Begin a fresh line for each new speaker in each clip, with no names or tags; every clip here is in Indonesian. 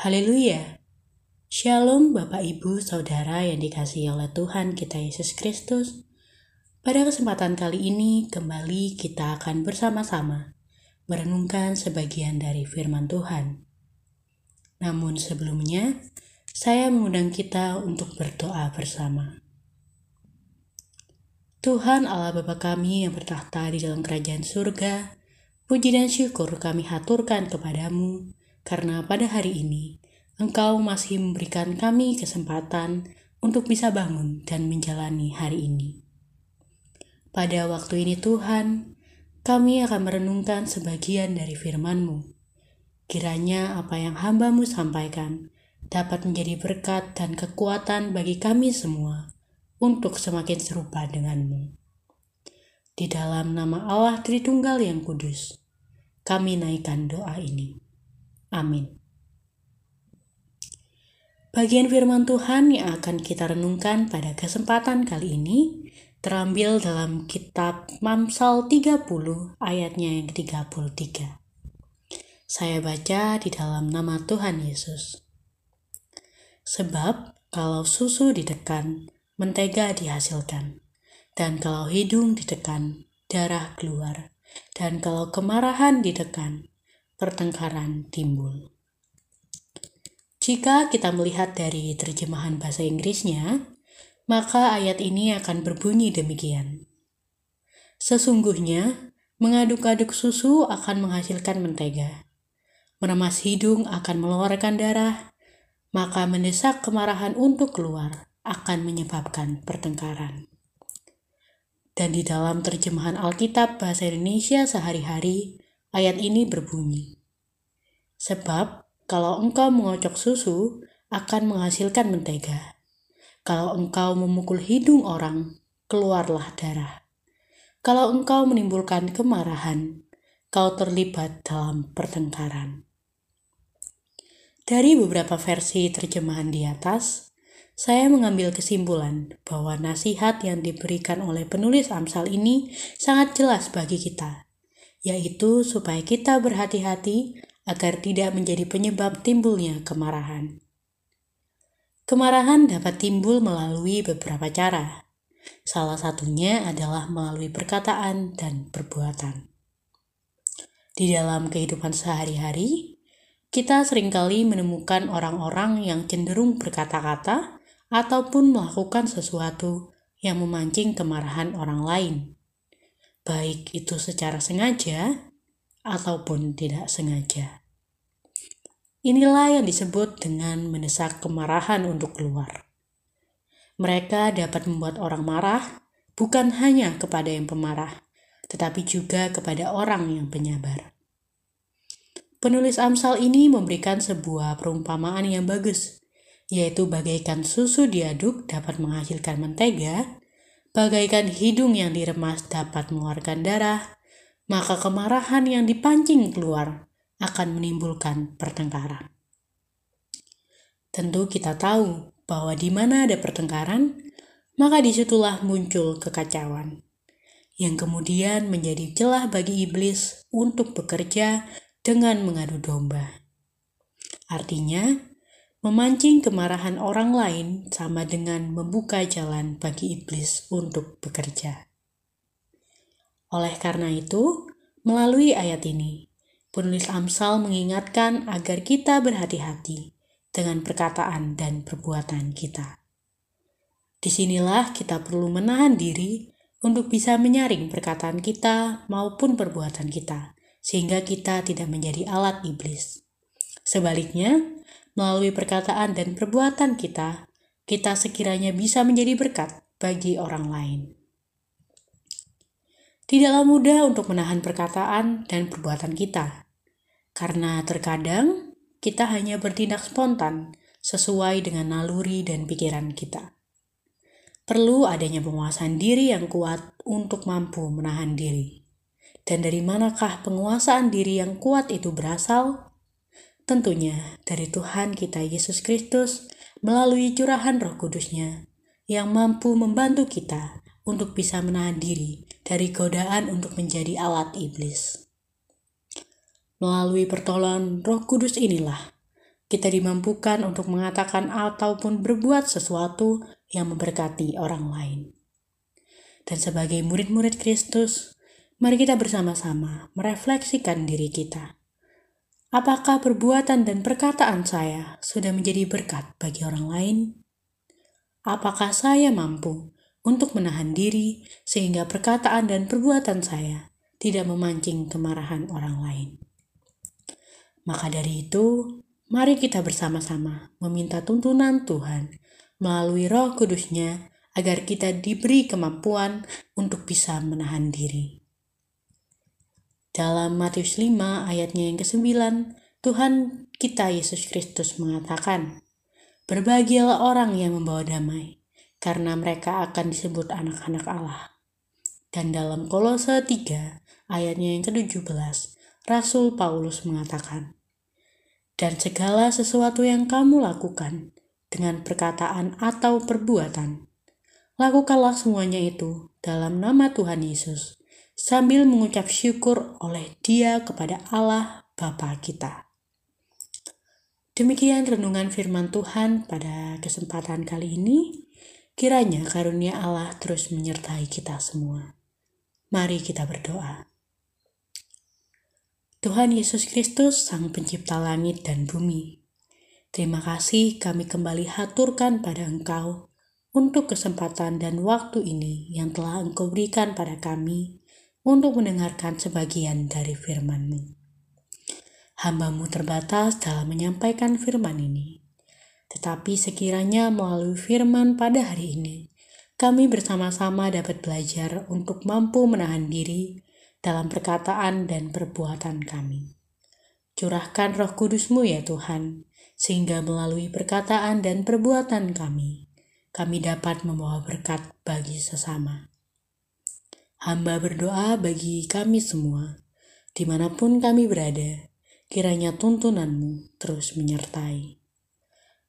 Haleluya. Shalom Bapak Ibu Saudara yang dikasihi oleh Tuhan kita Yesus Kristus. Pada kesempatan kali ini kembali kita akan bersama-sama merenungkan sebagian dari firman Tuhan. Namun sebelumnya, saya mengundang kita untuk berdoa bersama. Tuhan Allah Bapa kami yang bertahta di dalam kerajaan surga, puji dan syukur kami haturkan kepadamu karena pada hari ini Engkau masih memberikan kami kesempatan untuk bisa bangun dan menjalani hari ini. Pada waktu ini Tuhan, kami akan merenungkan sebagian dari firman-Mu. Kiranya apa yang hambamu sampaikan dapat menjadi berkat dan kekuatan bagi kami semua untuk semakin serupa denganmu. Di dalam nama Allah Tritunggal yang kudus, kami naikkan doa ini. Amin. Bagian firman Tuhan yang akan kita renungkan pada kesempatan kali ini terambil dalam kitab Mamsal 30 ayatnya yang ke-33. Saya baca di dalam nama Tuhan Yesus. Sebab kalau susu ditekan, mentega dihasilkan. Dan kalau hidung ditekan, darah keluar. Dan kalau kemarahan ditekan, pertengkaran timbul. Jika kita melihat dari terjemahan bahasa Inggrisnya, maka ayat ini akan berbunyi demikian. Sesungguhnya, mengaduk-aduk susu akan menghasilkan mentega. Meremas hidung akan mengeluarkan darah, maka mendesak kemarahan untuk keluar akan menyebabkan pertengkaran. Dan di dalam terjemahan Alkitab bahasa Indonesia sehari-hari, Ayat ini berbunyi, Sebab kalau engkau mengocok susu, akan menghasilkan mentega. Kalau engkau memukul hidung orang, keluarlah darah. Kalau engkau menimbulkan kemarahan, kau terlibat dalam pertengkaran. Dari beberapa versi terjemahan di atas, saya mengambil kesimpulan bahwa nasihat yang diberikan oleh penulis Amsal ini sangat jelas bagi kita yaitu supaya kita berhati-hati agar tidak menjadi penyebab timbulnya kemarahan. Kemarahan dapat timbul melalui beberapa cara. Salah satunya adalah melalui perkataan dan perbuatan. Di dalam kehidupan sehari-hari, kita sering kali menemukan orang-orang yang cenderung berkata-kata ataupun melakukan sesuatu yang memancing kemarahan orang lain baik itu secara sengaja ataupun tidak sengaja. Inilah yang disebut dengan mendesak kemarahan untuk keluar. Mereka dapat membuat orang marah bukan hanya kepada yang pemarah, tetapi juga kepada orang yang penyabar. Penulis Amsal ini memberikan sebuah perumpamaan yang bagus, yaitu bagaikan susu diaduk dapat menghasilkan mentega, bagaikan hidung yang diremas dapat mengeluarkan darah, maka kemarahan yang dipancing keluar akan menimbulkan pertengkaran. Tentu kita tahu bahwa di mana ada pertengkaran, maka di situlah muncul kekacauan, yang kemudian menjadi celah bagi iblis untuk bekerja dengan mengadu domba. Artinya, Memancing kemarahan orang lain sama dengan membuka jalan bagi iblis untuk bekerja. Oleh karena itu, melalui ayat ini, penulis Amsal mengingatkan agar kita berhati-hati dengan perkataan dan perbuatan kita. Di sinilah kita perlu menahan diri untuk bisa menyaring perkataan kita maupun perbuatan kita, sehingga kita tidak menjadi alat iblis. Sebaliknya, melalui perkataan dan perbuatan kita, kita sekiranya bisa menjadi berkat bagi orang lain. Tidaklah mudah untuk menahan perkataan dan perbuatan kita, karena terkadang kita hanya bertindak spontan sesuai dengan naluri dan pikiran kita. Perlu adanya penguasaan diri yang kuat untuk mampu menahan diri. Dan dari manakah penguasaan diri yang kuat itu berasal? Tentunya dari Tuhan kita Yesus Kristus melalui curahan roh kudusnya yang mampu membantu kita untuk bisa menahan diri dari godaan untuk menjadi alat iblis. Melalui pertolongan roh kudus inilah, kita dimampukan untuk mengatakan ataupun berbuat sesuatu yang memberkati orang lain. Dan sebagai murid-murid Kristus, mari kita bersama-sama merefleksikan diri kita. Apakah perbuatan dan perkataan saya sudah menjadi berkat bagi orang lain? Apakah saya mampu untuk menahan diri sehingga perkataan dan perbuatan saya tidak memancing kemarahan orang lain? Maka dari itu, Mari kita bersama-sama meminta tuntunan Tuhan melalui roh kudusnya agar kita diberi kemampuan untuk bisa menahan diri. Dalam Matius 5 ayatnya yang ke-9, Tuhan kita Yesus Kristus mengatakan, Berbahagialah orang yang membawa damai, karena mereka akan disebut anak-anak Allah. Dan dalam Kolose 3 ayatnya yang ke-17, Rasul Paulus mengatakan, dan segala sesuatu yang kamu lakukan dengan perkataan atau perbuatan. Lakukanlah semuanya itu dalam nama Tuhan Yesus, sambil mengucap syukur oleh Dia kepada Allah Bapa kita. Demikian renungan firman Tuhan pada kesempatan kali ini. Kiranya karunia Allah terus menyertai kita semua. Mari kita berdoa. Tuhan Yesus Kristus, Sang Pencipta langit dan bumi. Terima kasih kami kembali haturkan pada Engkau untuk kesempatan dan waktu ini yang telah Engkau berikan pada kami untuk mendengarkan sebagian dari firman-Mu. Hambamu terbatas dalam menyampaikan firman ini. Tetapi sekiranya melalui firman pada hari ini, kami bersama-sama dapat belajar untuk mampu menahan diri dalam perkataan dan perbuatan kami. Curahkan roh kudusmu ya Tuhan, sehingga melalui perkataan dan perbuatan kami, kami dapat membawa berkat bagi sesama. Hamba berdoa bagi kami semua, di mana pun kami berada, kiranya tuntunanmu terus menyertai.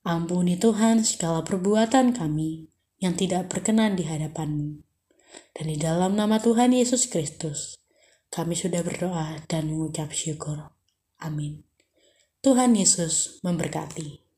Ampuni Tuhan segala perbuatan kami yang tidak berkenan di hadapanmu. Dan di dalam nama Tuhan Yesus Kristus, kami sudah berdoa dan mengucap syukur. Amin. Tuhan Yesus memberkati.